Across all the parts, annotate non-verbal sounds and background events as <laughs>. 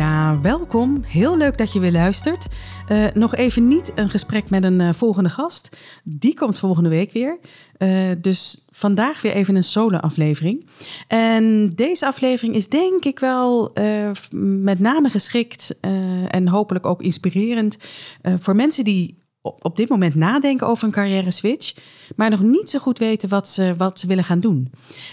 Ja, welkom. Heel leuk dat je weer luistert. Uh, nog even niet een gesprek met een uh, volgende gast. Die komt volgende week weer. Uh, dus vandaag weer even een solo-aflevering. En deze aflevering is denk ik wel met name geschikt en hopelijk ook inspirerend voor mensen die op dit moment nadenken over een carrière switch, maar nog niet zo goed weten wat ze, wat ze willen gaan doen.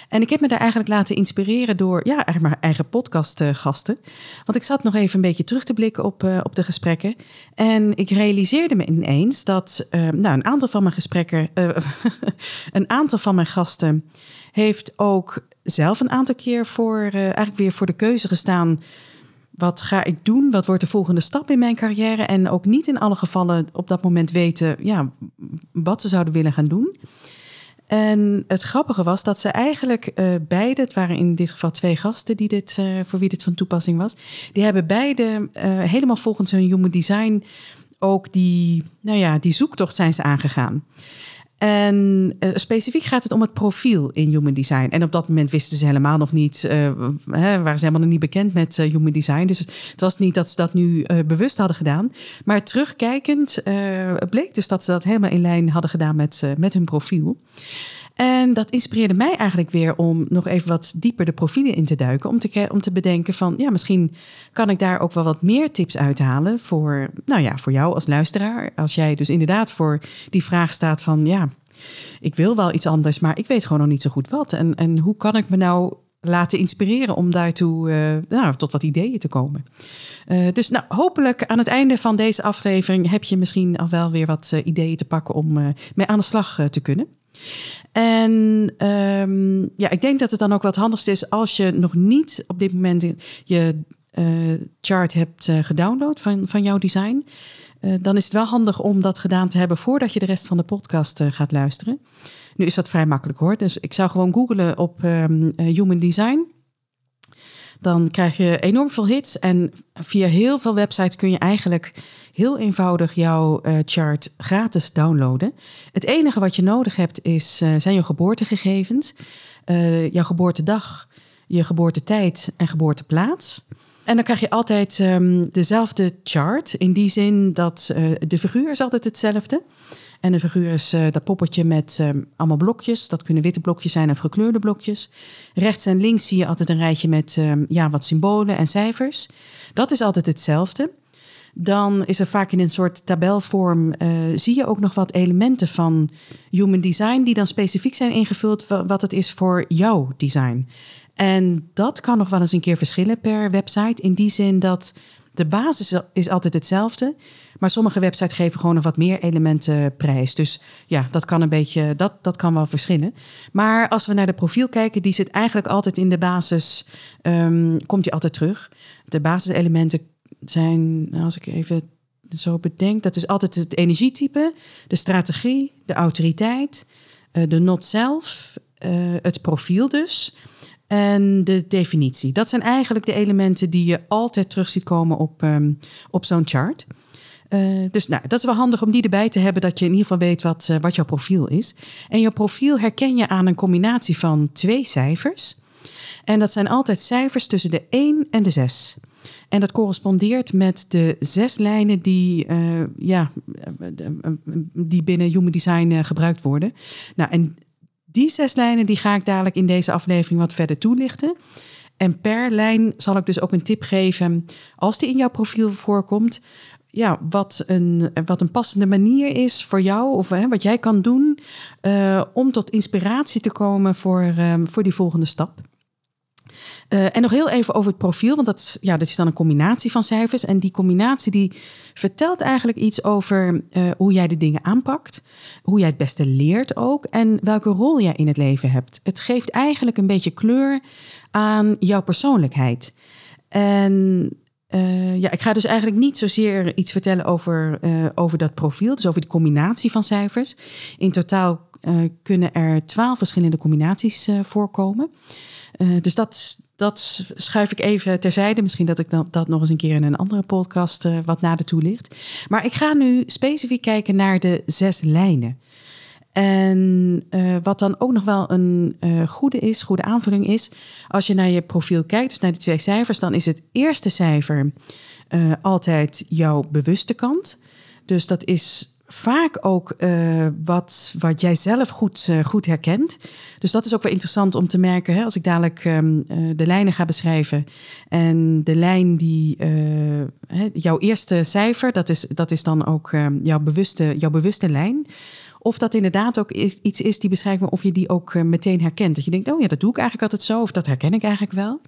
En ik heb me daar eigenlijk laten inspireren door, ja, eigenlijk mijn eigen podcastgasten. Want ik zat nog even een beetje terug te blikken op, uh, op de gesprekken. En ik realiseerde me ineens dat uh, nou, een aantal van mijn gesprekken, <laughs> een aantal van mijn gasten heeft ook zelf een aantal keer voor, eigenlijk weer voor de keuze gestaan wat ga ik doen? Wat wordt de volgende stap in mijn carrière? En ook niet in alle gevallen op dat moment weten ja, wat ze zouden willen gaan doen. En het grappige was dat ze eigenlijk uh, beide, het waren in dit geval twee gasten die dit, uh, voor wie dit van toepassing was, die hebben beide uh, helemaal volgens hun human design ook die, nou ja, die zoektocht zijn ze aangegaan. En uh, specifiek gaat het om het profiel in Human Design. En op dat moment wisten ze helemaal nog niet, uh, hè, waren ze helemaal nog niet bekend met uh, Human Design. Dus het was niet dat ze dat nu bewust hadden gedaan. Maar terugkijkend bleek dus dat ze dat helemaal in lijn hadden gedaan met, met hun profiel. En dat inspireerde mij eigenlijk weer om nog even wat dieper de profielen in te duiken. Om te, om te bedenken van, ja, misschien kan ik daar ook wel wat meer tips uithalen voor, nou ja, voor jou als luisteraar. Als jij dus inderdaad voor die vraag staat van, ja, ik wil wel iets anders, maar ik weet gewoon nog niet zo goed wat. En, en hoe kan ik me nou laten inspireren om daartoe uh, nou, tot wat ideeën te komen. Uh, dus nou, hopelijk aan het einde van deze aflevering heb je misschien al wel weer wat uh, ideeën te pakken om mee aan de slag te kunnen. En um, ja, ik denk dat het dan ook wat handigst is als je nog niet op dit moment je uh, chart hebt uh, gedownload van, van jouw design. Uh, dan is het wel handig om dat gedaan te hebben voordat je de rest van de podcast gaat luisteren. Nu is dat vrij makkelijk hoor. Dus ik zou gewoon googlen op um, Human Design. Dan krijg je enorm veel hits. En via heel veel websites kun je eigenlijk heel eenvoudig jouw uh, chart gratis downloaden. Het enige wat je nodig hebt is, uh, zijn je geboortegegevens, uh, jouw geboortedag, je geboortetijd en geboorteplaats. En dan krijg je altijd um, dezelfde chart. In die zin dat de figuur is altijd hetzelfde. En de figuur is dat poppetje met um, allemaal blokjes. Dat kunnen witte blokjes zijn of gekleurde blokjes. Rechts en links zie je altijd een rijtje met um, ja, wat symbolen en cijfers. Dat is altijd hetzelfde. Dan is er vaak in een soort tabelvorm, uh, zie je ook nog wat elementen van human design die dan specifiek zijn ingevuld wat het is voor jouw design. En dat kan nog wel eens een keer verschillen per website. In die zin dat de basis is altijd hetzelfde. Maar sommige websites geven gewoon nog wat meer elementen prijs. Dus ja, dat kan een beetje, dat, dat kan wel verschillen. Maar als we naar de profiel kijken, die zit eigenlijk altijd in de basis, um, komt die altijd terug. De basiselementen zijn, als ik even zo bedenk, dat is altijd het energietype, de strategie, de autoriteit, uh, de not zelf, uh, het profiel dus. En de definitie. Dat zijn eigenlijk de elementen die je altijd terug ziet komen op, um, op zo'n chart. Uh, dus nou, dat is wel handig om die erbij te hebben, dat je in ieder geval weet wat, wat jouw profiel is. En jouw profiel herken je aan een combinatie van twee cijfers. En dat zijn altijd cijfers tussen de 1 en de 6. En dat correspondeert met de zes lijnen die, uh, ja, die binnen Human Design gebruikt worden. Nou, en die zes lijnen die ga ik dadelijk in deze aflevering wat verder toelichten. En per lijn zal ik dus ook een tip geven, als die in jouw profiel voorkomt, ja, wat, een, wat een passende manier is voor jou, of hè, wat jij kan doen uh, om tot inspiratie te komen voor, voor die volgende stap. Uh, en nog heel even over het profiel, want dat, ja, dat is dan een combinatie van cijfers. En die combinatie die vertelt eigenlijk iets over uh, hoe jij de dingen aanpakt, hoe jij het beste leert ook en welke rol jij in het leven hebt. Het geeft eigenlijk een beetje kleur aan jouw persoonlijkheid. En uh, ja, ik ga dus eigenlijk niet zozeer iets vertellen over, over dat profiel, dus over de combinatie van cijfers. In totaal kunnen er twaalf verschillende combinaties voorkomen. Dus dat, dat schuif ik even terzijde. Misschien dat ik dat, dat nog eens een keer in een andere podcast wat nader toelicht. Maar ik ga nu specifiek kijken naar de zes lijnen. En uh, wat dan ook nog wel een uh, goede is, goede aanvulling is, als je naar je profiel kijkt, dus naar die twee cijfers, dan is het eerste cijfer uh, altijd jouw bewuste kant. Dus dat is vaak ook wat, wat jij zelf goed, goed herkent. Dus dat is ook wel interessant om te merken, hè, als ik dadelijk um, de lijnen ga beschrijven. En de lijn die, hè, jouw eerste cijfer, dat is, dat is dan ook ehm, jouw, bewuste, jouw bewuste lijn. Of dat inderdaad ook iets is die beschrijft, of je die ook meteen herkent. Dat je denkt, oh ja, dat doe ik eigenlijk altijd zo, of dat herken ik eigenlijk wel.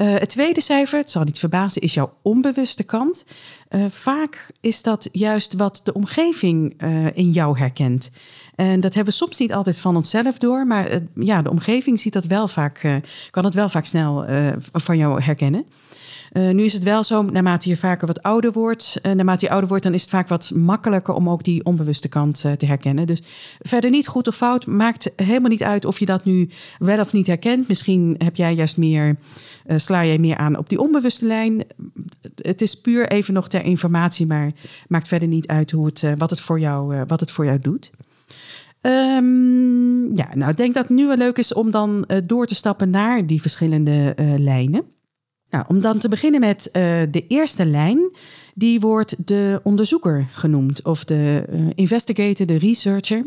Uh, het tweede cijfer, het zal niet verbazen, is jouw onbewuste kant. Uh, vaak is dat juist wat de omgeving in jou herkent. En dat hebben we soms niet altijd van onszelf door, maar ja, de omgeving ziet dat wel vaak, kan het wel vaak snel van jou herkennen. Uh, nu is het wel zo, naarmate je vaker wat ouder wordt, uh, naarmate je ouder wordt, dan is het vaak wat makkelijker om ook die onbewuste kant uh, te herkennen. Dus verder niet goed of fout, maakt helemaal niet uit of je dat nu wel of niet herkent. Misschien heb jij juist meer, sla jij meer aan op die onbewuste lijn. Het is puur even nog ter informatie, maar maakt verder niet uit hoe het, wat, het voor jou, wat het voor jou doet. Um, ja, nou, ik denk dat het nu wel leuk is om dan door te stappen naar die verschillende lijnen. Nou, om dan te beginnen met uh, de eerste lijn, die wordt de onderzoeker genoemd, of de uh, investigator, de researcher.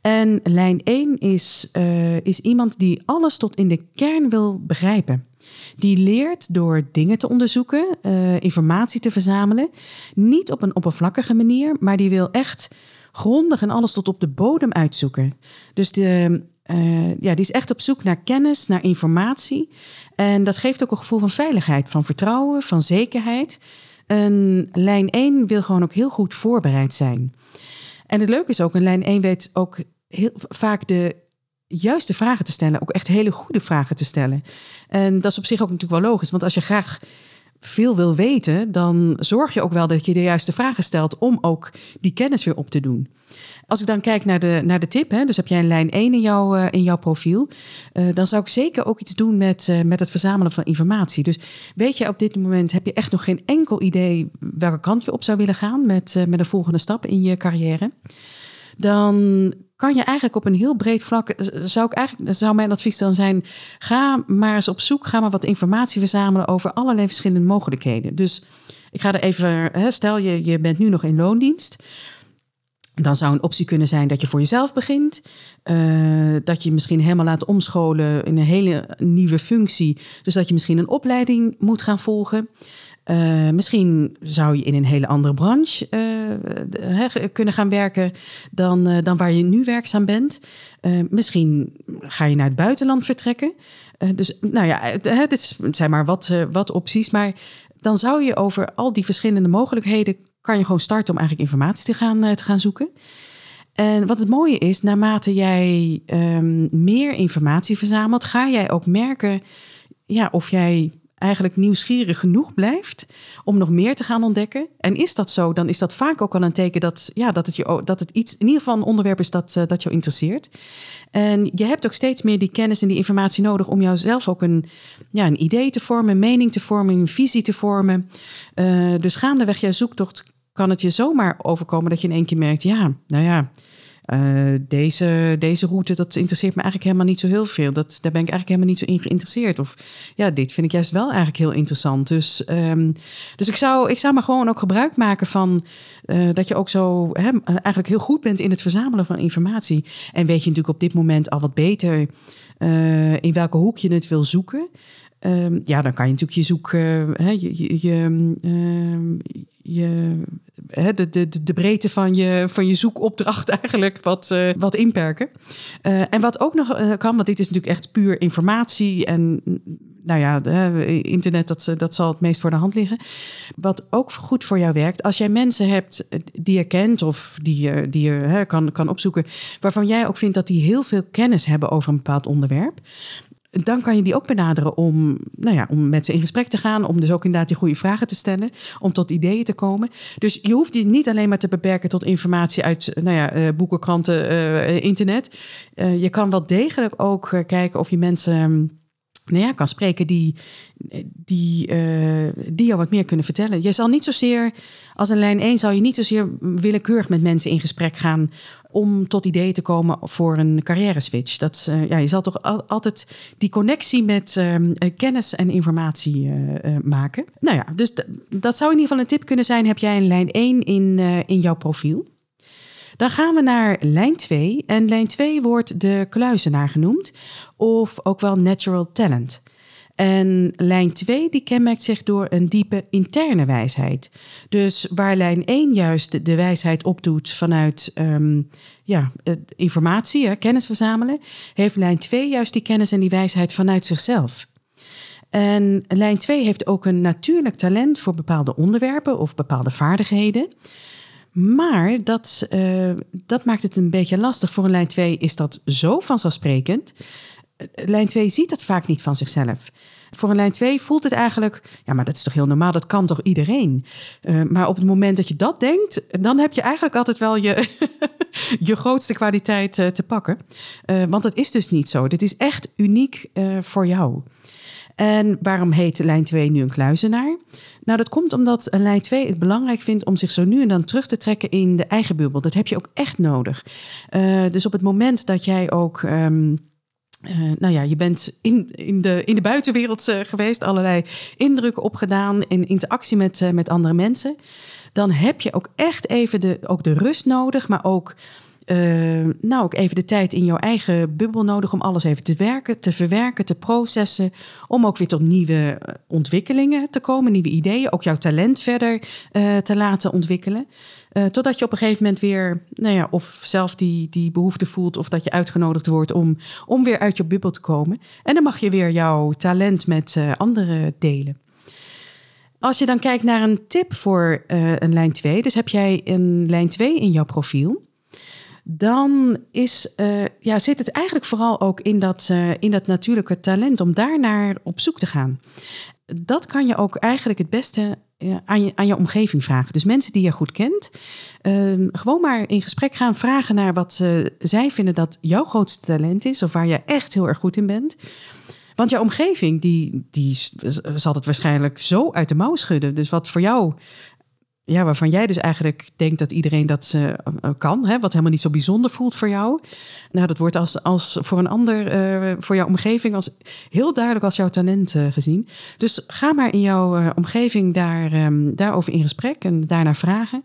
En lijn 1 is, uh, is iemand die alles tot in de kern wil begrijpen. Die leert door dingen te onderzoeken, informatie te verzamelen. Niet op een oppervlakkige manier, maar die wil echt grondig en alles tot op de bodem uitzoeken. Dus de, uh, ja, die is echt op zoek naar kennis, naar informatie. En dat geeft ook een gevoel van veiligheid, van vertrouwen, van zekerheid. En lijn 1 wil gewoon ook heel goed voorbereid zijn. En het leuke is ook, een lijn 1 weet ook heel vaak de juiste vragen te stellen. Ook echt hele goede vragen te stellen. En dat is op zich ook natuurlijk wel logisch. Want als je graag veel wil weten, dan zorg je ook wel dat je de juiste vragen stelt om ook die kennis weer op te doen. Als ik dan kijk naar de, naar de tip, hè, dus heb jij een lijn 1 in, jouw uh, in jouw profiel, uh, dan zou ik zeker ook iets doen met, uh, met het verzamelen van informatie. Dus weet je, op dit moment heb je echt nog geen enkel idee welke kant je op zou willen gaan met, met een volgende stap in je carrière. Dan kan je eigenlijk op een heel breed vlak, zou ik eigenlijk, zou mijn advies dan zijn, ga maar eens op zoek, ga maar wat informatie verzamelen over allerlei verschillende mogelijkheden. Dus ik ga er even, hè, stel je, je bent nu nog in loondienst. Dan zou een optie kunnen zijn dat je voor jezelf begint. Uh, dat je misschien helemaal laat omscholen in een hele nieuwe functie. Dus dat je misschien een opleiding moet gaan volgen. Uh, misschien zou je in een hele andere branche uh, kunnen gaan werken dan, dan waar je nu werkzaam bent. misschien ga je naar het buitenland vertrekken. dus nou ja, dit zijn maar wat, wat opties. Maar dan zou je over al die verschillende mogelijkheden kan je gewoon starten om eigenlijk informatie te gaan, te gaan zoeken. En wat het mooie is, naarmate jij um, meer informatie verzamelt, ga jij ook merken ja, of jij eigenlijk nieuwsgierig genoeg blijft om nog meer te gaan ontdekken. En is dat zo, dan is dat vaak ook al een teken dat, ja, dat, het, je, dat het iets, in ieder geval een onderwerp is dat, uh, dat jou interesseert. En je hebt ook steeds meer die kennis en die informatie nodig om jouzelf ook een, ja, een idee te vormen, een mening te vormen, een visie te vormen. Uh, dus gaandeweg jouw zoektocht kan het je zomaar overkomen dat je in één keer merkt, ja, nou ja, uh, deze, deze route, dat interesseert me eigenlijk helemaal niet zo heel veel. Dat, daar ben ik eigenlijk helemaal niet zo in geïnteresseerd. Of ja, dit vind ik juist wel eigenlijk heel interessant. Dus, um, dus ik, zou, ik zou maar gewoon ook gebruik maken van uh, dat je ook zo hè, eigenlijk heel goed bent in het verzamelen van informatie. En weet je natuurlijk op dit moment al wat beter uh, in welke hoek je het wil zoeken. Um, ja, dan kan je natuurlijk je zoek, hè, je, je, je, je de, de, de breedte van je, van je zoekopdracht <laughs> eigenlijk wat, uh, wat inperken. Uh, en wat ook nog uh, kan, want dit is natuurlijk echt puur informatie. En nou ja, internet, dat, dat zal het meest voor de hand liggen. Wat ook goed voor jou werkt, als jij mensen hebt die je kent of die je, die je hè, kan, kan opzoeken, waarvan jij ook vindt dat die heel veel kennis hebben over een bepaald onderwerp dan kan je die ook benaderen om, nou ja, om met ze in gesprek te gaan. Om dus ook inderdaad die goede vragen te stellen. Om tot ideeën te komen. Dus je hoeft die niet alleen maar te beperken tot informatie uit nou ja, uh, boeken, kranten, uh, internet. Uh, je kan wel degelijk ook kijken of je mensen nou kan spreken die, die, uh, die jou wat meer kunnen vertellen. Je zal niet zozeer, als een lijn 1, zou je niet zozeer willekeurig met mensen in gesprek gaan om tot ideeën te komen voor een carrière switch. Dat, uh, ja, je zal toch altijd die connectie met uh, kennis en informatie maken. Nou ja, dus dat zou in ieder geval een tip kunnen zijn. Heb jij een lijn 1 in, in jouw profiel? Dan gaan we naar lijn 2. En lijn 2 wordt de kluizenaar genoemd, of ook wel natural talent. En lijn 2 die kenmerkt zich door een diepe interne wijsheid. Dus waar lijn 1 juist de wijsheid opdoet vanuit um, ja, informatie, kennis verzamelen, heeft lijn 2 juist die kennis en die wijsheid vanuit zichzelf. En lijn 2 heeft ook een natuurlijk talent voor bepaalde onderwerpen of bepaalde vaardigheden. Maar dat, uh, dat maakt het een beetje lastig. Voor een lijn 2 is dat zo vanzelfsprekend. Lijn 2 ziet dat vaak niet van zichzelf. Voor een lijn 2 voelt het eigenlijk, ja, maar dat is toch heel normaal, dat kan toch iedereen? Uh, maar op het moment dat je dat denkt, dan heb je eigenlijk altijd wel je, <laughs> je grootste kwaliteit te pakken. Want dat is dus niet zo. Dit is echt uniek voor jou. En waarom heet lijn 2 nu een kluizenaar? Nou, dat komt omdat lijn 2 het belangrijk vindt om zich zo nu en dan terug te trekken in de eigen bubbel. Dat heb je ook echt nodig. Uh, dus op het moment dat jij ook. Um, uh, nou ja, je bent in, in, de, in de buitenwereld uh, geweest, allerlei indrukken opgedaan in interactie met, met andere mensen. Dan heb je ook echt even de, ook de rust nodig, maar ook uh, nou ook even de tijd in jouw eigen bubbel nodig om alles even te werken, te verwerken, te processen. Om ook weer tot nieuwe eh, ontwikkelingen te komen, nieuwe ideeën. Ook jouw talent verder uh, te laten ontwikkelen. Uh, totdat je op een gegeven moment weer, nou ja, of zelf die, die behoefte voelt, of dat je uitgenodigd wordt om, om weer uit je bubbel te komen. En dan mag je weer jouw talent met anderen delen. Als je dan kijkt naar een tip voor een lijn 2, dus heb jij een lijn 2 in jouw profiel dan is, uh, ja, zit het eigenlijk vooral ook in dat, uh, in dat natuurlijke talent om daarnaar op zoek te gaan. Dat kan je ook eigenlijk het beste uh, aan, je, aan je omgeving vragen. Dus mensen die je goed kent, ehm, gewoon maar in gesprek gaan vragen naar wat zij vinden dat jouw grootste talent is of waar je echt heel erg goed in bent. Want jouw omgeving, die, die zal het waarschijnlijk zo uit de mouw schudden. Dus wat voor jou ja, waarvan jij dus eigenlijk denkt dat iedereen dat uh, kan, hè, wat helemaal niet zo bijzonder voelt voor jou. Nou, dat wordt als, als voor een ander, uh, voor jouw omgeving, als heel duidelijk als jouw talent gezien. Dus ga maar in jouw omgeving daar, um, daarover in gesprek en daarnaar vragen.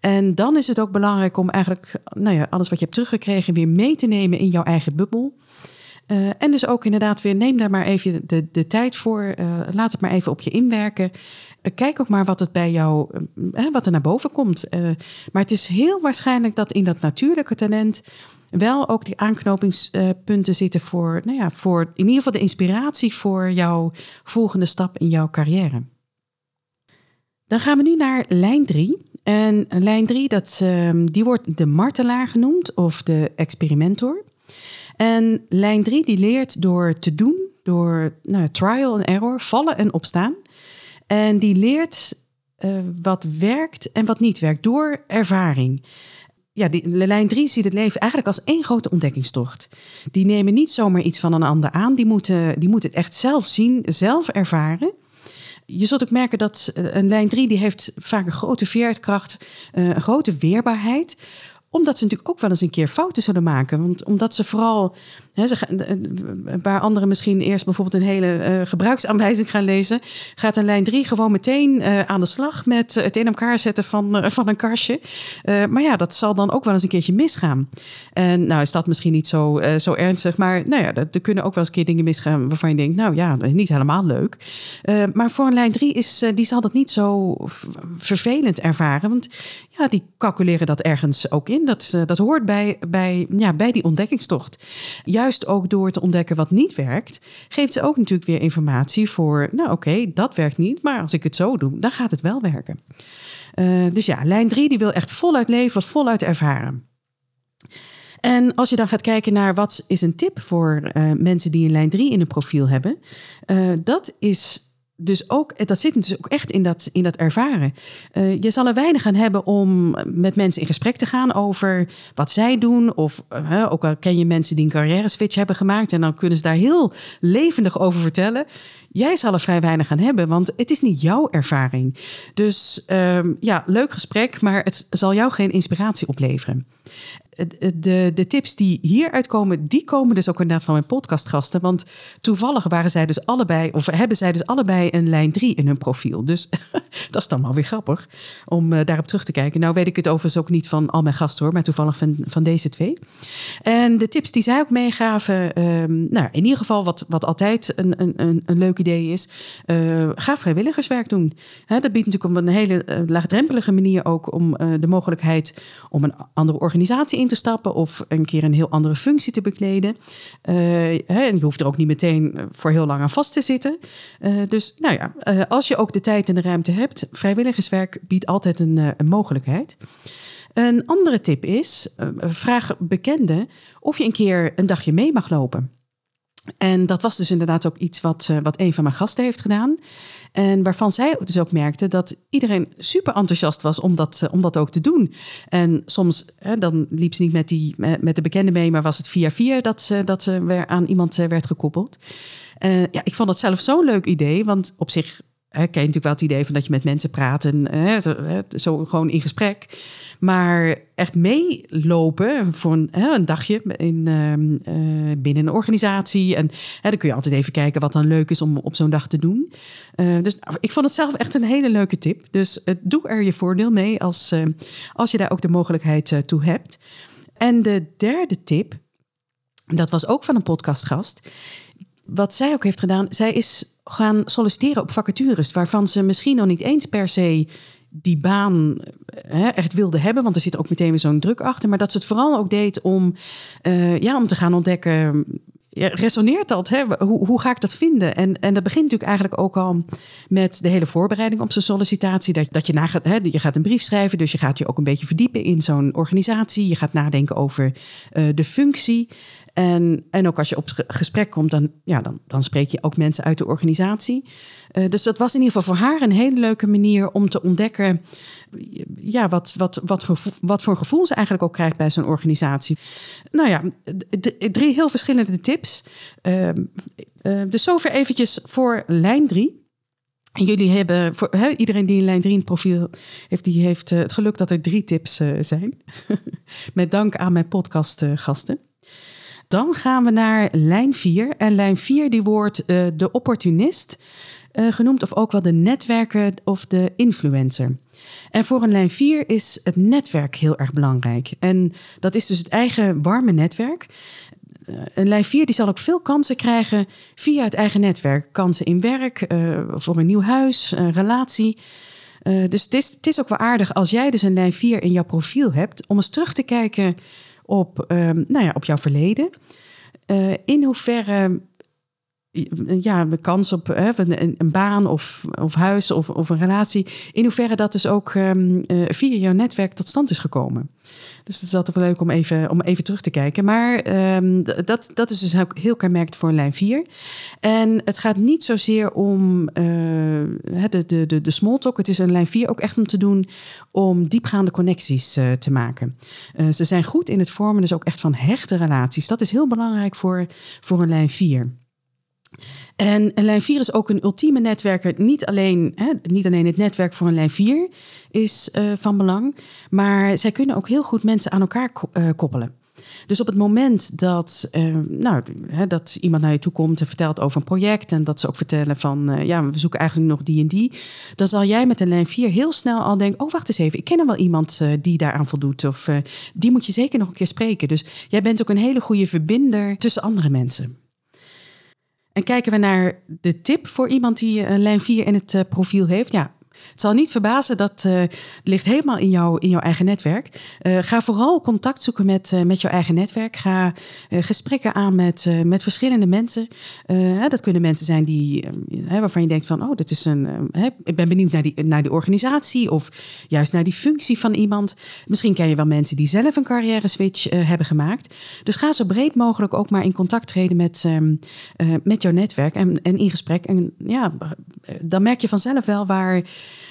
En dan is het ook belangrijk om eigenlijk nou ja, alles wat je hebt teruggekregen weer mee te nemen in jouw eigen bubbel. En dus ook inderdaad weer, neem daar maar even de, de tijd voor. Laat het maar even op je inwerken. Uh, kijk ook maar wat het bij jou, wat er naar boven komt. maar het is heel waarschijnlijk dat in dat natuurlijke talent wel ook die aanknopingspunten zitten voor, nou ja, voor in ieder geval de inspiratie voor jouw volgende stap in jouw carrière. Dan gaan we nu naar lijn 3. En lijn 3, dat, ehm, die wordt de martelaar genoemd of de experimentor. En lijn 3 die leert door te doen, door nou, trial en error, vallen en opstaan. En die leert uh, wat werkt en wat niet werkt door ervaring. Ja, die, lijn 3 ziet het leven eigenlijk als één grote ontdekkingstocht. Die nemen niet zomaar iets van een ander aan. Die moeten, die moeten het echt zelf zien, zelf ervaren. Je zult ook merken dat eh, een lijn 3 die heeft vaak een grote veerkracht, uh, een grote weerbaarheid omdat ze natuurlijk ook wel eens een keer fouten zullen maken. Want omdat ze vooral, hè, ze, waar anderen misschien eerst bijvoorbeeld een hele uh, gebruiksaanwijzing gaan lezen, gaat een lijn 3 gewoon meteen uh, aan de slag met het in elkaar zetten van, van een kastje. maar ja, dat zal dan ook wel eens een keertje misgaan. En nou is dat misschien niet zo, zo ernstig, maar nou ja, er kunnen ook wel eens een keer dingen misgaan waarvan je denkt, nou ja, niet helemaal leuk. maar voor een lijn 3 is, die zal dat niet zo vervelend ervaren, want ja, die calculeren dat ergens ook in Dat, uh, dat hoort bij, bij, ja, bij die ontdekkingstocht. Juist ook door te ontdekken wat niet werkt, geeft ze ook natuurlijk weer informatie voor, nou oké, dat werkt niet, maar als ik het zo doe, dan gaat het wel werken. Uh, dus ja, lijn 3 die wil echt voluit leven, voluit ervaren. En als je dan gaat kijken naar wat is een tip voor uh, mensen die een lijn 3 in een profiel hebben, dat is dus ook, dat zit dus ook echt in dat, in dat ervaren. Uh, je zal er weinig aan hebben om met mensen in gesprek te gaan over wat zij doen. Of uh, ook al ken je mensen die een carrière switch hebben gemaakt. En dan kunnen ze daar heel levendig over vertellen. Jij zal er vrij weinig aan hebben, want het is niet jouw ervaring. Dus uh, ja, leuk gesprek, maar het zal jou geen inspiratie opleveren de, de tips die hieruit komen, die komen dus ook inderdaad van mijn podcastgasten. Want toevallig waren zij dus allebei, of hebben zij dus allebei een lijn 3 in hun profiel. Dus <laughs> dat is dan wel weer grappig om uh, daarop terug te kijken. Nou weet ik het overigens ook niet van al mijn gasten hoor, maar toevallig van, van deze twee. En de tips die zij ook meegaven, um, nou in ieder geval wat, wat altijd een, een, een leuk idee is, uh, ga vrijwilligerswerk doen. Dat biedt natuurlijk op een hele uh, laagdrempelige manier ook om de mogelijkheid om een andere organisatie in te stappen of een keer een heel andere functie te bekleden. En je hoeft er ook niet meteen voor heel lang aan vast te zitten. Dus nou ja, als je ook de tijd en de ruimte hebt, vrijwilligerswerk biedt altijd een, een mogelijkheid. Een andere tip is, vraag bekenden of je een keer een dagje mee mag lopen. En dat was dus inderdaad ook iets wat, wat een van mijn gasten heeft gedaan. En waarvan zij dus ook merkte dat iedereen super enthousiast was om dat, om dat ook te doen. En soms, dan liep ze niet met, die, met de bekende mee, maar was het via via dat ze, dat ze weer aan iemand werd gekoppeld. Ja, ik vond dat zelf zo'n leuk idee, want op zich ken je natuurlijk wel het idee van dat je met mensen praat en hè, zo, hè, zo gewoon in gesprek. Maar echt meelopen voor een, hè, een dagje in, uh, binnen een organisatie. En dan kun je altijd even kijken wat dan leuk is om op zo'n dag te doen. Uh, dus ik vond het zelf echt een hele leuke tip. Dus uh, doe er je voordeel mee als, als je daar ook de mogelijkheid toe hebt. En de derde tip, dat was ook van een podcastgast. Wat zij ook heeft gedaan, zij is gaan solliciteren op vacatures waarvan ze misschien nog niet eens per se die baan hè, echt wilde hebben, want er zit ook meteen weer zo'n druk achter, maar dat ze het vooral ook deed om, uh, ja, om te gaan ontdekken. Ja, resoneert dat? Hè? Hoe, hoe ga ik dat vinden? En, en dat begint natuurlijk eigenlijk ook al met de hele voorbereiding op zo'n sollicitatie. Dat, dat je, gaat, hè, je gaat een brief schrijven, dus je gaat je ook een beetje verdiepen in zo'n organisatie. Je gaat nadenken over uh, de functie. En, en ook als je op gesprek komt, dan, ja, dan, dan spreek je ook mensen uit de organisatie. Uh, dus dat was in ieder geval voor haar een hele leuke manier om te ontdekken ja, wat, wat, wat, wat voor gevoel ze eigenlijk ook krijgt bij zo'n organisatie. Nou ja, drie heel verschillende tips. Uh, dus zover eventjes voor lijn drie. Jullie hebben, iedereen die een lijn 3 in het profiel heeft, die heeft het geluk dat er drie tips zijn. <laughs> Met dank aan mijn podcastgasten. Dan gaan we naar lijn 4. En lijn 4 die wordt uh, de opportunist uh, genoemd, of ook wel de netwerker of de influencer. En voor een lijn 4 is het netwerk heel erg belangrijk. En dat is dus het eigen warme netwerk. Uh, een lijn 4 die zal ook veel kansen krijgen via het eigen netwerk. Kansen in werk, voor een nieuw huis, een relatie. dus het is, het is ook wel aardig als jij dus een lijn 4 in jouw profiel hebt, om eens terug te kijken op, um, nou ja, op jouw verleden. Uh, in hoeverre ja, de kans op hè, een, een, baan of, of huis of, of een relatie, in hoeverre dat dus ook um, uh, via jouw netwerk tot stand is gekomen. Dus het is altijd wel leuk om even, om even terug te kijken. Maar um, dat, dat is dus ook heel kenmerkend voor lijn 4. En het gaat niet zozeer om uh, de, de, de, de small talk. Het is een lijn 4 ook echt om te doen om diepgaande connecties uh, te maken. Ze zijn goed in het vormen, dus ook echt van hechte relaties. Dat is heel belangrijk voor, voor een lijn 4. En een lijn 4 is ook een ultieme netwerker. Niet alleen, hè, niet alleen het netwerk voor een lijn 4 is uh, van belang, maar zij kunnen ook heel goed mensen aan elkaar uh, koppelen. Dus op het moment dat, uh, nou, hè, dat iemand naar je toe komt en vertelt over een project en dat ze ook vertellen van, ja, we zoeken eigenlijk nog die en die, dan zal jij met een lijn 4 heel snel al denken, oh wacht eens even, ik ken er wel iemand die daaraan voldoet of die moet je zeker nog een keer spreken. Dus jij bent ook een hele goede verbinder tussen andere mensen. En kijken we naar de tip voor iemand die een lijn 4 in het profiel heeft. Ja, Het zal niet verbazen, dat uh, ligt helemaal in, jou, in jouw eigen netwerk. Uh, ga vooral contact zoeken met, uh, met jouw eigen netwerk. Ga gesprekken aan met, met verschillende mensen. dat kunnen mensen zijn die, waarvan je denkt van, oh, dat is een, ik ben benieuwd naar die, naar die organisatie of juist naar die functie van iemand. Misschien ken je wel mensen die zelf een carrière switch hebben gemaakt. Dus ga zo breed mogelijk ook maar in contact treden met, ehm, met jouw netwerk en, en in gesprek. En ja, dan merk je vanzelf wel waar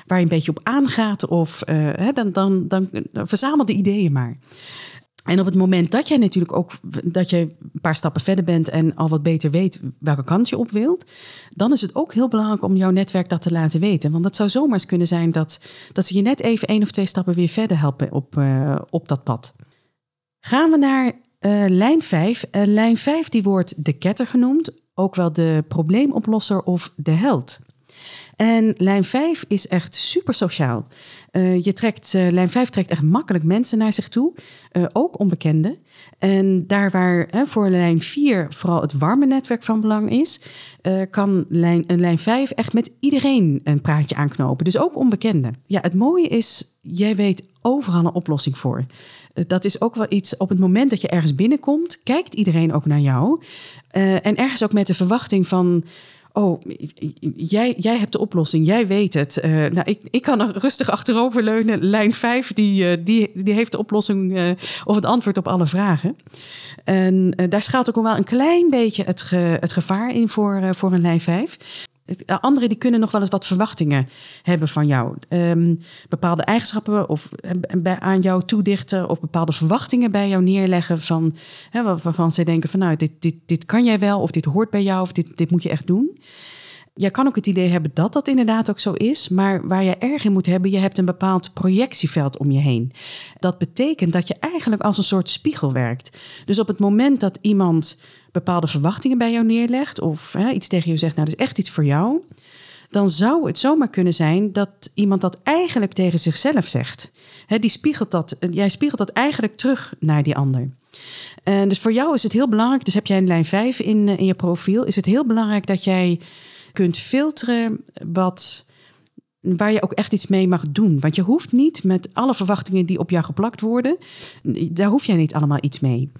waar je een beetje op aangaat. Of uh, hè, dan, dan, dan, verzamel de ideeën maar. En op het moment dat jij natuurlijk ook dat je een paar stappen verder bent en al wat beter weet welke kant je op wilt, dan is het ook heel belangrijk om jouw netwerk dat te laten weten. Want het zou zomaar eens kunnen zijn dat, dat ze je net even één of twee stappen weer verder helpen op, uh, op dat pad. Gaan we naar uh, lijn 5. Uh, lijn 5 die wordt de ketter genoemd, ook wel de probleemoplosser of de held. En lijn 5 is echt super sociaal. Uh, je trekt, uh, lijn 5 trekt echt makkelijk mensen naar zich toe, uh, ook onbekenden. En daar waar hè, voor lijn 4 vooral het warme netwerk van belang is, kan lijn, lijn 5 echt met iedereen een praatje aanknopen. Dus ook onbekenden. Ja, het mooie is, jij weet overal een oplossing voor. Dat is ook wel iets, op het moment dat je ergens binnenkomt, kijkt iedereen ook naar jou. en ergens ook met de verwachting van oh, jij, jij hebt de oplossing, jij weet het. Uh, nou, ik, ik kan er rustig achterover leunen. Lijn 5, die, uh, die, die heeft de oplossing uh, of het antwoord op alle vragen. En daar schuilt ook wel een klein beetje het, het gevaar in voor, voor een lijn 5. Anderen die kunnen nog wel eens wat verwachtingen hebben van jou. Um, bepaalde eigenschappen of bij, aan jou toedichten of bepaalde verwachtingen bij jou neerleggen van hè, waarvan ze denken van nou dit, dit, dit kan jij wel of dit hoort bij jou of dit, dit moet je echt doen. Jij kan ook het idee hebben dat dat inderdaad ook zo is, maar waar je erg in moet hebben, je hebt een bepaald projectieveld om je heen. Dat betekent dat je eigenlijk als een soort spiegel werkt. Dus op het moment dat iemand bepaalde verwachtingen bij jou neerlegt of hè, iets tegen je zegt, nou, dat is echt iets voor jou, dan zou het zomaar kunnen zijn dat iemand dat eigenlijk tegen zichzelf zegt. Hè, die spiegelt dat, jij spiegelt dat eigenlijk terug naar die ander. En dus voor jou is het heel belangrijk, dus heb jij een lijn 5 in, in je profiel, is het heel belangrijk dat jij kunt filteren wat, waar je ook echt iets mee mag doen. Want je hoeft niet met alle verwachtingen die op jou geplakt worden, daar hoef jij niet allemaal iets mee.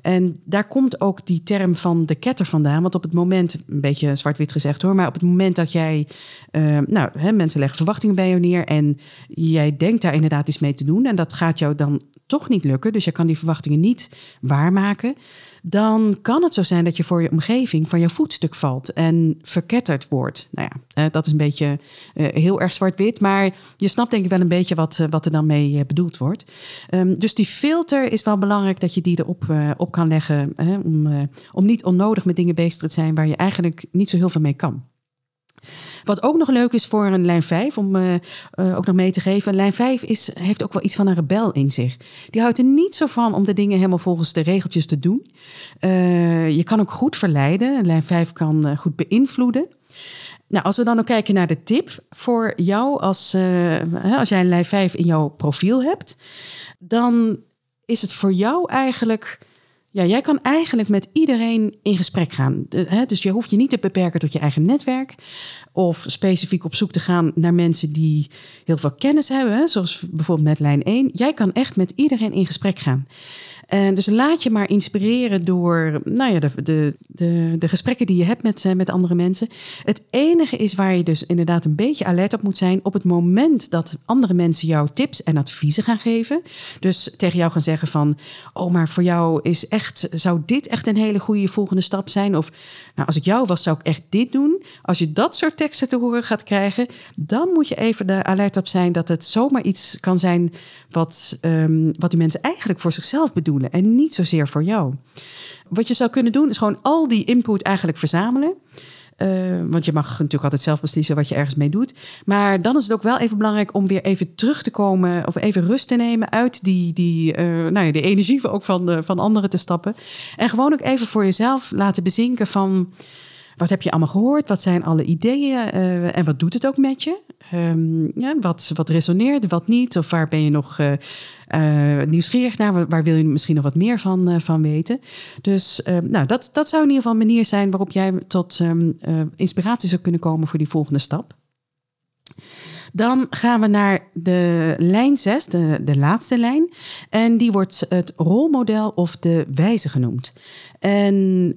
En daar komt ook die term van de ketter vandaan. Want op het moment, een beetje zwart-wit gezegd hoor, maar op het moment dat jij, uh, nou, hè, mensen leggen verwachtingen bij jou neer en jij denkt daar inderdaad iets mee te doen en dat gaat jou dan toch niet lukken, dus je kan die verwachtingen niet waarmaken, dan kan het zo zijn dat je voor je omgeving van je voetstuk valt en verketterd wordt. Nou ja, eh, dat is een beetje uh, heel erg zwart-wit, maar je snapt denk ik wel een beetje wat, uh, wat er dan mee bedoeld wordt. Um, dus die filter is wel belangrijk dat je die erop op kan leggen, om, om niet onnodig met dingen bezig te zijn waar je eigenlijk niet zo heel veel mee kan. Wat ook nog leuk is voor een lijn 5, om uh, uh, ook nog mee te geven. Lijn 5 is, heeft ook wel iets van een rebel in zich. Die houdt er niet zo van om de dingen helemaal volgens de regeltjes te doen. Uh, je kan ook goed verleiden. Lijn 5 kan goed beïnvloeden. Nou, als we dan ook kijken naar de tip voor jou, als, als jij een lijn 5 in jouw profiel hebt, dan is het voor jou eigenlijk ja, jij kan eigenlijk met iedereen in gesprek gaan. dus je hoeft je niet te beperken tot je eigen netwerk. Of specifiek op zoek te gaan naar mensen die heel veel kennis hebben. Zoals bijvoorbeeld met lijn 1. Jij kan echt met iedereen in gesprek gaan. Dus laat je maar inspireren door nou ja, de, de, de, de gesprekken die je hebt met, met andere mensen. Het enige is waar je dus inderdaad een beetje alert op moet zijn op het moment dat andere mensen jou tips en adviezen gaan geven. Dus tegen jou gaan zeggen van, oh maar voor jou is echt, zou dit echt een hele goede volgende stap zijn? Of nou, als ik jou was, zou ik echt dit doen. Als je dat soort te horen gaat krijgen, dan moet je even de alert op zijn dat het zomaar iets kan zijn wat, um, wat die mensen eigenlijk voor zichzelf bedoelen en niet zozeer voor jou. Wat je zou kunnen doen, is gewoon al die input eigenlijk verzamelen. Uh, want je mag natuurlijk altijd zelf beslissen wat je ergens mee doet. Maar dan is het ook wel even belangrijk om weer even terug te komen of even rust te nemen uit die, die, uh, nou ja, de energie ook van, van anderen te stappen. En gewoon ook even voor jezelf laten bezinken van wat heb je allemaal gehoord? Wat zijn alle ideeën? Uh, en wat doet het ook met je? Um, ja, wat, wat resoneert, wat niet? Of waar ben je nog uh, uh, nieuwsgierig naar? Waar, wil je misschien nog wat meer van, van weten? Dus nou, dat, dat zou in ieder geval een manier zijn waarop jij tot um, inspiratie zou kunnen komen voor die volgende stap. Dan gaan we naar de lijn 6, de, de laatste lijn. En die wordt het rolmodel of de wijze genoemd. En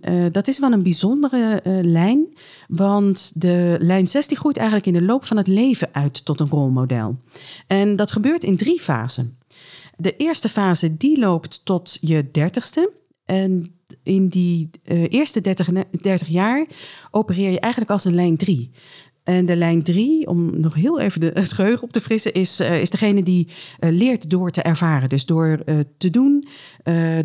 uh, dat is wel een bijzondere uh, lijn, want de lijn 6 die groeit eigenlijk in de loop van het leven uit tot een rolmodel. En dat gebeurt in drie fasen. De eerste fase die loopt tot je dertigste. En in die uh, eerste 30, 30 jaar opereer je eigenlijk als een lijn 3. En de lijn 3, om nog heel even de, <laughs> het geheugen op te frissen, is, uh, is degene die uh, leert door te ervaren. Dus door uh, te doen,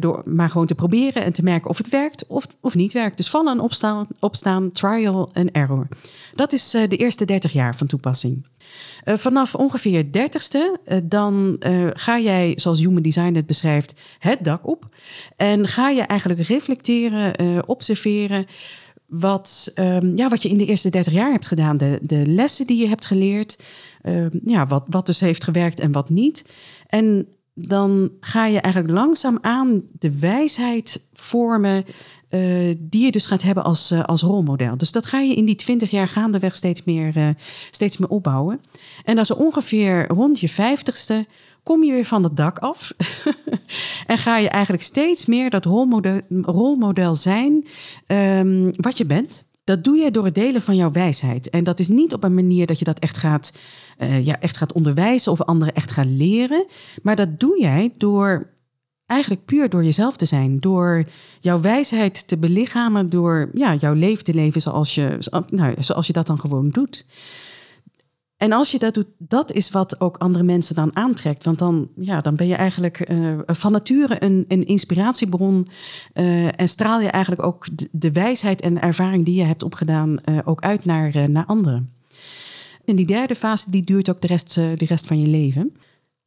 door maar gewoon te proberen en te merken of het werkt of, of niet werkt. Dus vallen en opstaan, opstaan, trial en error. Dat is de eerste 30 jaar van toepassing. vanaf ongeveer 30ste, dan ga jij, zoals Human Design het beschrijft, het dak op. En ga je eigenlijk reflecteren, observeren wat, um, ja, wat je in de eerste 30 jaar hebt gedaan. De, de lessen die je hebt geleerd. Um, ja, wat, wat dus heeft gewerkt en wat niet. En dan ga je eigenlijk langzaam aan de wijsheid vormen. Uh, die je dus gaat hebben als, uh, als rolmodel. Dus dat ga je in die 20 jaar gaandeweg steeds meer, uh, steeds meer opbouwen. En als er ongeveer rond je 50ste kom je weer van het dak af. <laughs> en ga je eigenlijk steeds meer dat rolmodel, rolmodel zijn um, wat je bent. Dat doe je door het delen van jouw wijsheid. En dat is niet op een manier dat je dat echt gaat, uh, ja, echt gaat onderwijzen of anderen echt gaat leren. Maar dat doe jij door eigenlijk puur door jezelf te zijn. Door jouw wijsheid te belichamen. Door ja, jouw leven te leven zoals je, nou, zoals je dat dan gewoon doet. En als je dat doet, dat is wat ook andere mensen dan aantrekt. Want dan, ja, dan ben je eigenlijk uh, van nature een, een inspiratiebron. Uh, en straal je eigenlijk ook de, wijsheid en ervaring die je hebt opgedaan uh, ook uit naar, naar anderen. En die derde fase die duurt ook de rest, de rest van je leven.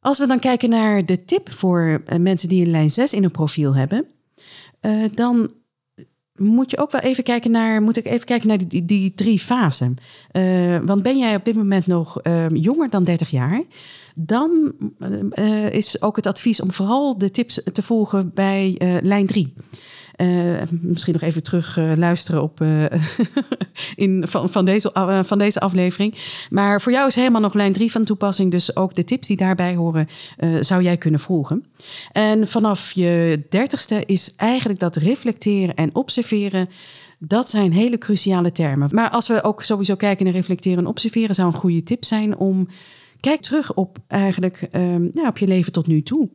Als we dan kijken naar de tip voor mensen die een lijn 6 in een profiel hebben, dan moet je ook wel even kijken naar, moet ik even kijken naar die, die, drie fasen. Uh, want ben jij op dit moment nog uh, jonger dan 30 jaar, dan uh, is ook het advies om vooral de tips te volgen bij lijn 3. Uh, misschien nog even terug uh, luisteren op, uh, <laughs> in, van, van, deze, van deze aflevering. Maar voor jou is helemaal nog lijn 3 van toepassing. Dus ook de tips die daarbij horen, zou jij kunnen volgen. En vanaf je dertigste is eigenlijk dat reflecteren en observeren. Dat zijn hele cruciale termen. Maar als we ook sowieso kijken naar reflecteren en observeren, zou een goede tip zijn om. Kijk terug op eigenlijk um, ja, op je leven tot nu toe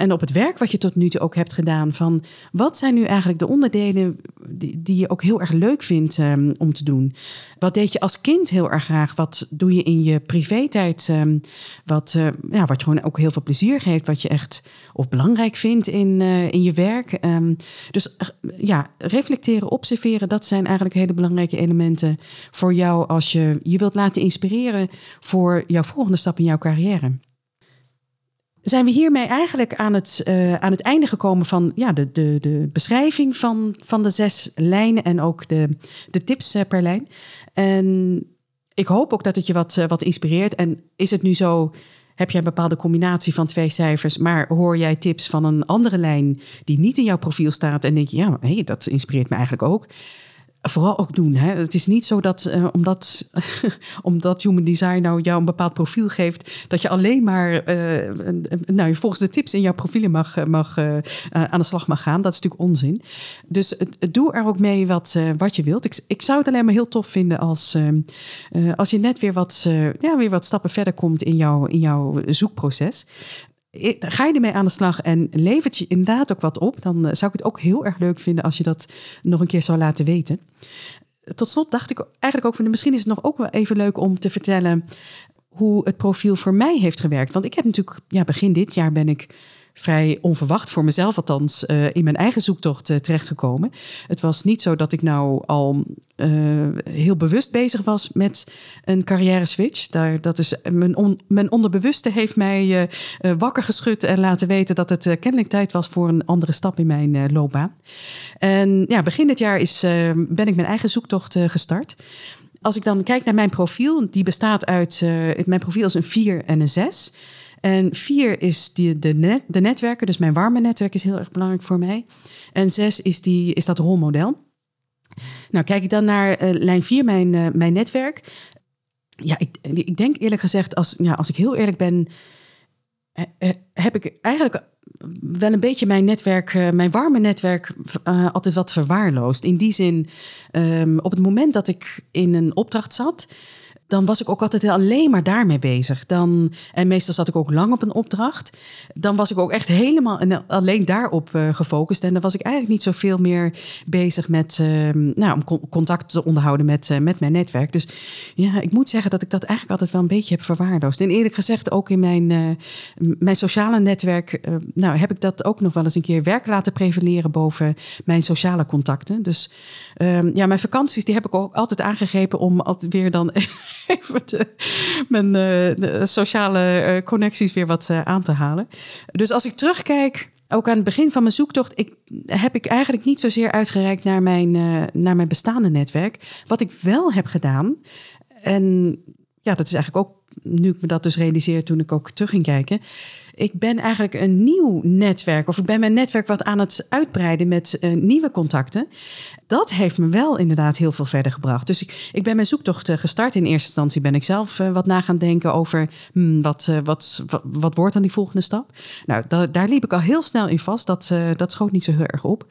en op het werk wat je tot nu toe ook hebt gedaan. Van wat zijn nu eigenlijk de onderdelen die, die je ook heel erg leuk vindt um, om te doen? Wat deed je als kind heel erg graag? Wat doe je in je privé-tijd? Um, wat, uh, ja, wat je gewoon ook heel veel plezier geeft. Wat je echt of belangrijk vindt in, uh, in je werk. Um, dus uh, ja, reflecteren, observeren. Dat zijn eigenlijk hele belangrijke elementen voor jou als je je wilt laten inspireren voor jouw volgende stap in jouw carrière zijn we hiermee eigenlijk aan het, uh, aan het einde gekomen van ja, de, de, de beschrijving van, van de zes lijnen en ook de, de tips uh, per lijn. En ik hoop ook dat het je wat, uh, wat inspireert. En is het nu zo, heb jij een bepaalde combinatie van twee cijfers, maar hoor jij tips van een andere lijn die niet in jouw profiel staat en denk je, ja, hey, dat inspireert me eigenlijk ook vooral ook doen. Hè. Het is niet zo dat uh, omdat, <laughs> omdat Human Design nou jou een bepaald profiel geeft, dat je alleen maar uh, nou, volgens de tips in jouw profielen mag, mag, uh, aan de slag mag gaan. Dat is natuurlijk onzin. Dus doe er ook mee wat, wat je wilt. Ik, ik zou het alleen maar heel tof vinden als, als je net weer wat, ja, weer wat stappen verder komt in, jouw in jouw zoekproces ga je ermee aan de slag en levert je inderdaad ook wat op, dan eh, zou ik het ook heel erg leuk vinden als je dat nog een keer zou laten weten. Tot slot dacht ik eigenlijk ook van misschien is het nog ook wel even leuk om te vertellen hoe het profiel voor mij heeft gewerkt. Want ik heb natuurlijk, ja, begin dit jaar ben ik vrij onverwacht voor mezelf althans uh, in mijn eigen zoektocht uh, terechtgekomen. Het was niet zo dat ik nou al uh, heel bewust bezig was met een carrière switch. Daar, dat is, mijn, on, mijn onderbewuste heeft mij wakker geschud en laten weten dat het kennelijk tijd was voor een andere stap in mijn loopbaan. En ja, begin dit jaar is, ben ik mijn eigen zoektocht gestart. Als ik dan kijk naar mijn profiel, die bestaat uit, mijn profiel is een 4 en een 6. En vier is die, de, net, de netwerken, dus mijn warme netwerk is heel erg belangrijk voor mij. En zes is, die, is dat rolmodel. Nou, kijk ik dan naar uh, lijn 4, mijn, uh, mijn netwerk. ja, ik, ik denk eerlijk gezegd, als, ja, als ik heel eerlijk ben, heb ik eigenlijk wel een beetje mijn netwerk, mijn warme netwerk, altijd wat verwaarloosd. In die zin, ehm, op het moment dat ik in een opdracht zat, dan was ik ook altijd alleen maar daarmee bezig. Dan, en meestal zat ik ook lang op een opdracht. Dan was ik ook echt helemaal en alleen daarop uh, gefocust. En dan was ik eigenlijk niet zoveel meer bezig met uh, nou, om contact te onderhouden met, uh, met mijn netwerk. Dus ja, ik moet zeggen dat ik dat eigenlijk altijd wel een beetje heb verwaarloosd. En eerlijk gezegd, ook in mijn, eh, mijn sociale netwerk, nou, heb ik dat ook nog wel eens een keer werk laten prevaleren boven mijn sociale contacten. Dus ehm, ja, mijn vakanties die heb ik ook altijd aangegrepen om altijd weer dan <laughs> even de, mijn uh, sociale uh, connecties weer wat uh, aan te halen. Dus als ik terugkijk, ook aan het begin van mijn zoektocht, ik, heb ik eigenlijk niet zozeer uitgereikt naar mijn, naar mijn bestaande netwerk. Wat ik wel heb gedaan, en ja, dat is eigenlijk ook nu ik me dat dus realiseer toen ik ook terug ging kijken. Ik ben eigenlijk een nieuw netwerk, of ik ben mijn netwerk wat aan het uitbreiden met uh, nieuwe contacten. Dat heeft me wel inderdaad heel veel verder gebracht. Dus ik, ik ben mijn zoektocht uh, gestart. In eerste instantie ben ik zelf uh, wat na gaan denken over hmm, wat, wat, wat, wordt dan die volgende stap. Nou, da daar liep ik al heel snel in vast. Dat, dat schoot niet zo heel erg op.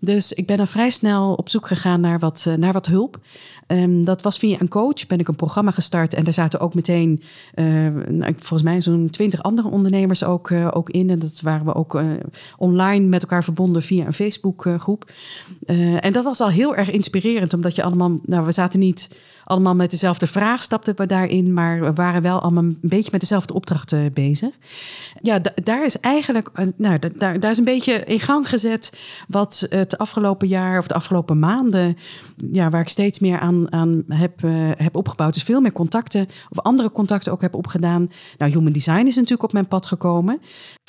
Dus ik ben dan vrij snel op zoek gegaan naar wat, naar wat hulp. Um, dat was via een coach. Ben ik een programma gestart. En daar zaten ook meteen, uh, volgens mij, zo'n twintig andere ondernemers ook, uh, ook in. En dat waren we ook online met elkaar verbonden via een Facebookgroep. en dat was al heel erg inspirerend, omdat je allemaal, nou, we zaten niet allemaal met dezelfde vraag stapten we daarin, maar we waren wel allemaal een beetje met dezelfde opdrachten bezig. Ja, daar is eigenlijk, nou, daar, daar is een beetje in gang gezet wat het afgelopen jaar of de afgelopen maanden, ja, waar ik steeds meer aan, aan heb, heb opgebouwd. Dus veel meer contacten of andere contacten ook heb opgedaan. Nou, human design is natuurlijk op mijn pad gekomen.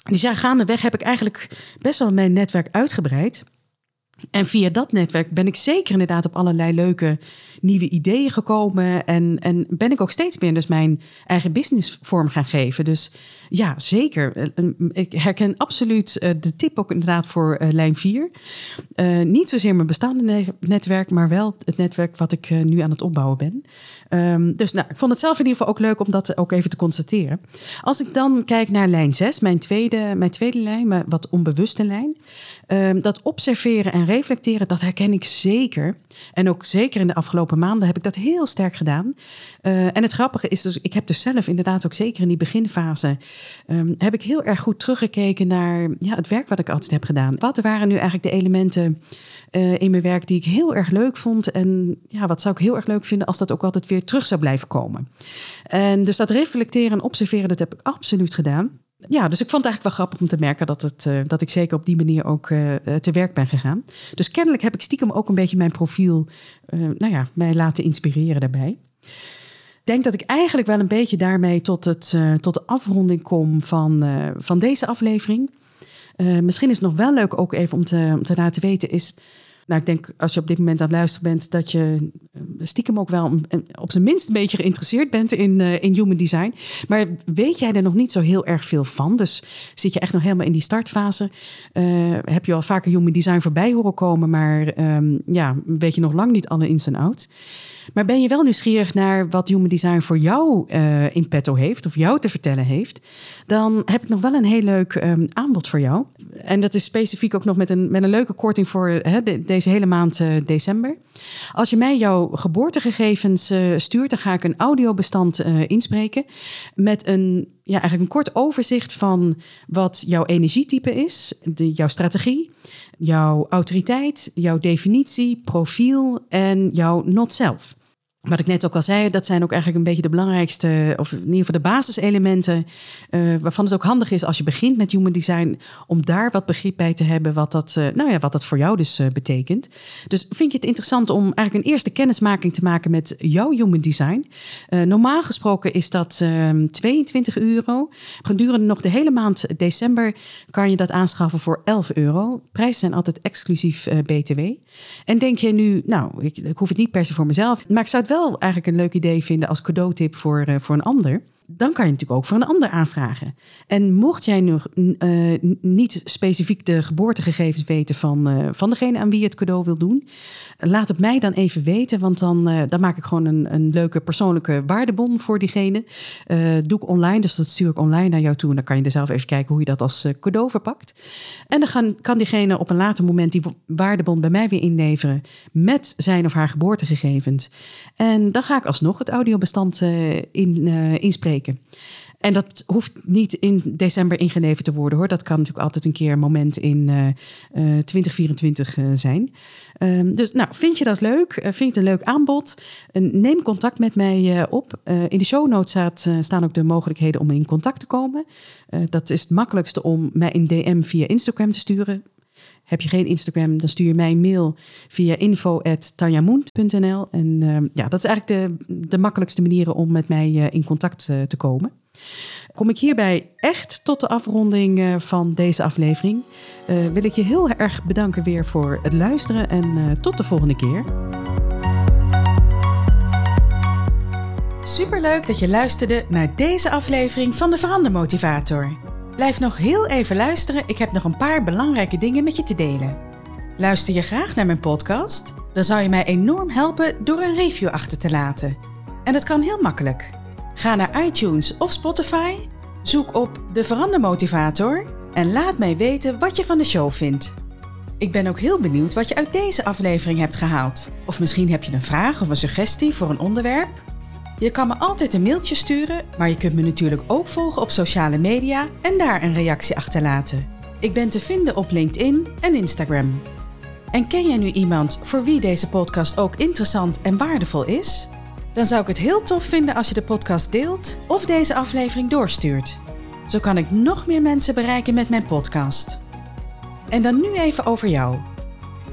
Dus ja, gaandeweg heb ik eigenlijk best wel mijn netwerk uitgebreid. En via dat netwerk ben ik zeker inderdaad op allerlei leuke nieuwe ideeën gekomen. En, en ben ik ook steeds meer dus mijn eigen business vorm gaan geven. Dus ja, zeker. Eh, ik herken absoluut eh, de tip ook inderdaad voor eh, lijn 4. niet zozeer mijn bestaande netwerk, maar wel het netwerk wat ik nu aan het opbouwen ben. Um, dus nou, ik vond het zelf in ieder geval ook leuk om dat ook even te constateren. Als ik dan kijk naar lijn 6, mijn tweede, mijn tweede lijn, maar wat onbewuste lijn. Um, dat observeren en reflecteren, dat herken ik zeker. En ook zeker in de afgelopen maanden heb ik dat heel sterk gedaan. Uh, en het grappige is dus, ik heb dus zelf inderdaad ook zeker in die beginfase, um, heb ik heel erg goed teruggekeken naar ja, het werk wat ik altijd heb gedaan. Wat waren nu eigenlijk de elementen uh, in mijn werk die ik heel erg leuk vond? En ja, wat zou ik heel erg leuk vinden als dat ook altijd weer terug zou blijven komen? En dus dat reflecteren en observeren, dat heb ik absoluut gedaan ja, dus ik vond het eigenlijk wel grappig om te merken dat, het, uh, dat ik zeker op die manier ook te werk ben gegaan. Dus kennelijk heb ik stiekem ook een beetje mijn profiel, nou ja, mij laten inspireren daarbij. Denk dat ik eigenlijk wel een beetje daarmee tot, het, tot de afronding kom van, van deze aflevering. misschien is het nog wel leuk ook even om te, om te laten weten, is nou, ik denk als je op dit moment aan het luisteren bent, dat je eh, stiekem ook wel op zijn minst een beetje geïnteresseerd bent in, in human design. Maar weet jij er nog niet zo heel erg veel van? Dus zit je echt nog helemaal in die startfase? Heb je al vaker human design voorbij horen komen, maar um, ja, weet je nog lang niet alle ins en outs? Maar ben je wel nieuwsgierig naar wat Human Design voor jou uh, in petto heeft of jou te vertellen heeft, dan heb ik nog wel een heel leuk um, aanbod voor jou. En dat is specifiek ook nog met een, met een leuke korting voor deze hele maand uh, december. Als je mij jouw geboortegegevens uh, stuurt, dan ga ik een audiobestand inspreken met een ja, eigenlijk een kort overzicht van wat jouw energietype is, de, jouw strategie, jouw autoriteit, jouw definitie, profiel en jouw not-self. Wat ik net ook al zei, dat zijn ook eigenlijk een beetje de belangrijkste, of in ieder geval de basiselementen, uh, waarvan het ook handig is als je begint met human design, om daar wat begrip bij te hebben wat dat, uh, nou ja, wat dat voor jou dus uh, betekent. Dus vind je het interessant om eigenlijk een eerste kennismaking te maken met jouw human design? normaal gesproken is dat 22 ehm, euro. Gedurende nog de hele maand december kan je dat aanschaffen voor 11 euro. Prijzen zijn altijd exclusief BTW. En denk je nu, nou, ik, ik hoef het niet per se voor mezelf, maar ik zou het wel eigenlijk een leuk idee vinden als cadeautip voor, uh, voor een ander. Dan kan je natuurlijk ook voor een ander aanvragen. En mocht jij nog uh, niet specifiek de geboortegegevens weten van, uh, van degene aan wie je het cadeau wil doen, laat het mij dan even weten, want dan, uh, dan maak ik gewoon een, een leuke persoonlijke waardebon voor diegene. doe ik online, dus dat stuur ik online naar jou toe. En dan kan je er zelf even kijken hoe je dat als cadeau verpakt. En dan kan diegene op een later moment die waardebon bij mij weer inleveren met zijn of haar geboortegegevens. En dan ga ik alsnog het audiobestand in, inspreken. En dat hoeft niet in december ingeleverd te worden hoor. Dat kan natuurlijk altijd een keer een moment in uh, uh, 2024 uh, zijn. Um, dus nou, vind je dat leuk? Vind je het een leuk aanbod? neem contact met mij op. in de show notes staat, staan ook de mogelijkheden om in contact te komen. dat is het makkelijkste om mij een DM via Instagram te sturen. Heb je geen Instagram, dan stuur je mij mail via info.tanjamoent.nl. En uh, ja, dat is eigenlijk de, de makkelijkste manieren om met mij uh, in contact uh, te komen. Kom ik hierbij echt tot de afronding eh, van deze aflevering. wil ik je heel erg bedanken weer voor het luisteren en tot de volgende keer. Superleuk dat je luisterde naar deze aflevering van de Verandermotivator. Blijf nog heel even luisteren, ik heb nog een paar belangrijke dingen met je te delen. Luister je graag naar mijn podcast? Dan zou je mij enorm helpen door een review achter te laten. En dat kan heel makkelijk. Ga naar iTunes of Spotify, zoek op de Verandermotivator en laat mij weten wat je van de show vindt. Ik ben ook heel benieuwd wat je uit deze aflevering hebt gehaald. Of misschien heb je een vraag of een suggestie voor een onderwerp je kan me altijd een mailtje sturen, maar je kunt me natuurlijk ook volgen op sociale media en daar een reactie achterlaten. Ik ben te vinden op LinkedIn en Instagram. En ken jij nu iemand voor wie deze podcast ook interessant en waardevol is? Dan zou ik het heel tof vinden als je de podcast deelt of deze aflevering doorstuurt. Zo kan ik nog meer mensen bereiken met mijn podcast. En dan nu even over jou.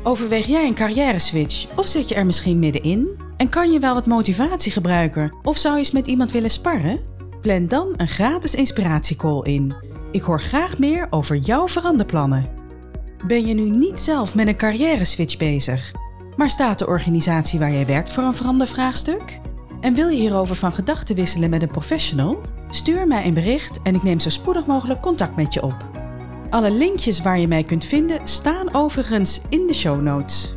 Overweeg jij een carrière switch of zit je er misschien middenin? En kan je wel wat motivatie gebruiken? Of zou je eens met iemand willen sparren? Plan dan een gratis inspiratiecall in. Ik hoor graag meer over jouw veranderplannen. Ben je nu niet zelf met een carrière switch bezig, maar staat de organisatie waar jij werkt voor een verandervraagstuk? En wil je hierover van gedachten wisselen met een professional? Stuur mij een bericht en ik neem zo spoedig mogelijk contact met je op. Alle linkjes waar je mij kunt vinden staan overigens in de show notes.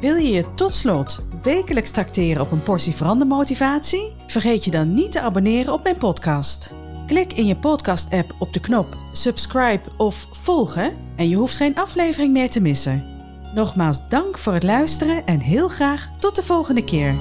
Wil je je tot slot wekelijks tracteren op een portie verandermotivatie? Vergeet je dan niet te abonneren op mijn podcast. Klik in je podcast-app op de knop subscribe of volgen en je hoeft geen aflevering meer te missen. Nogmaals dank voor het luisteren en heel graag tot de volgende keer.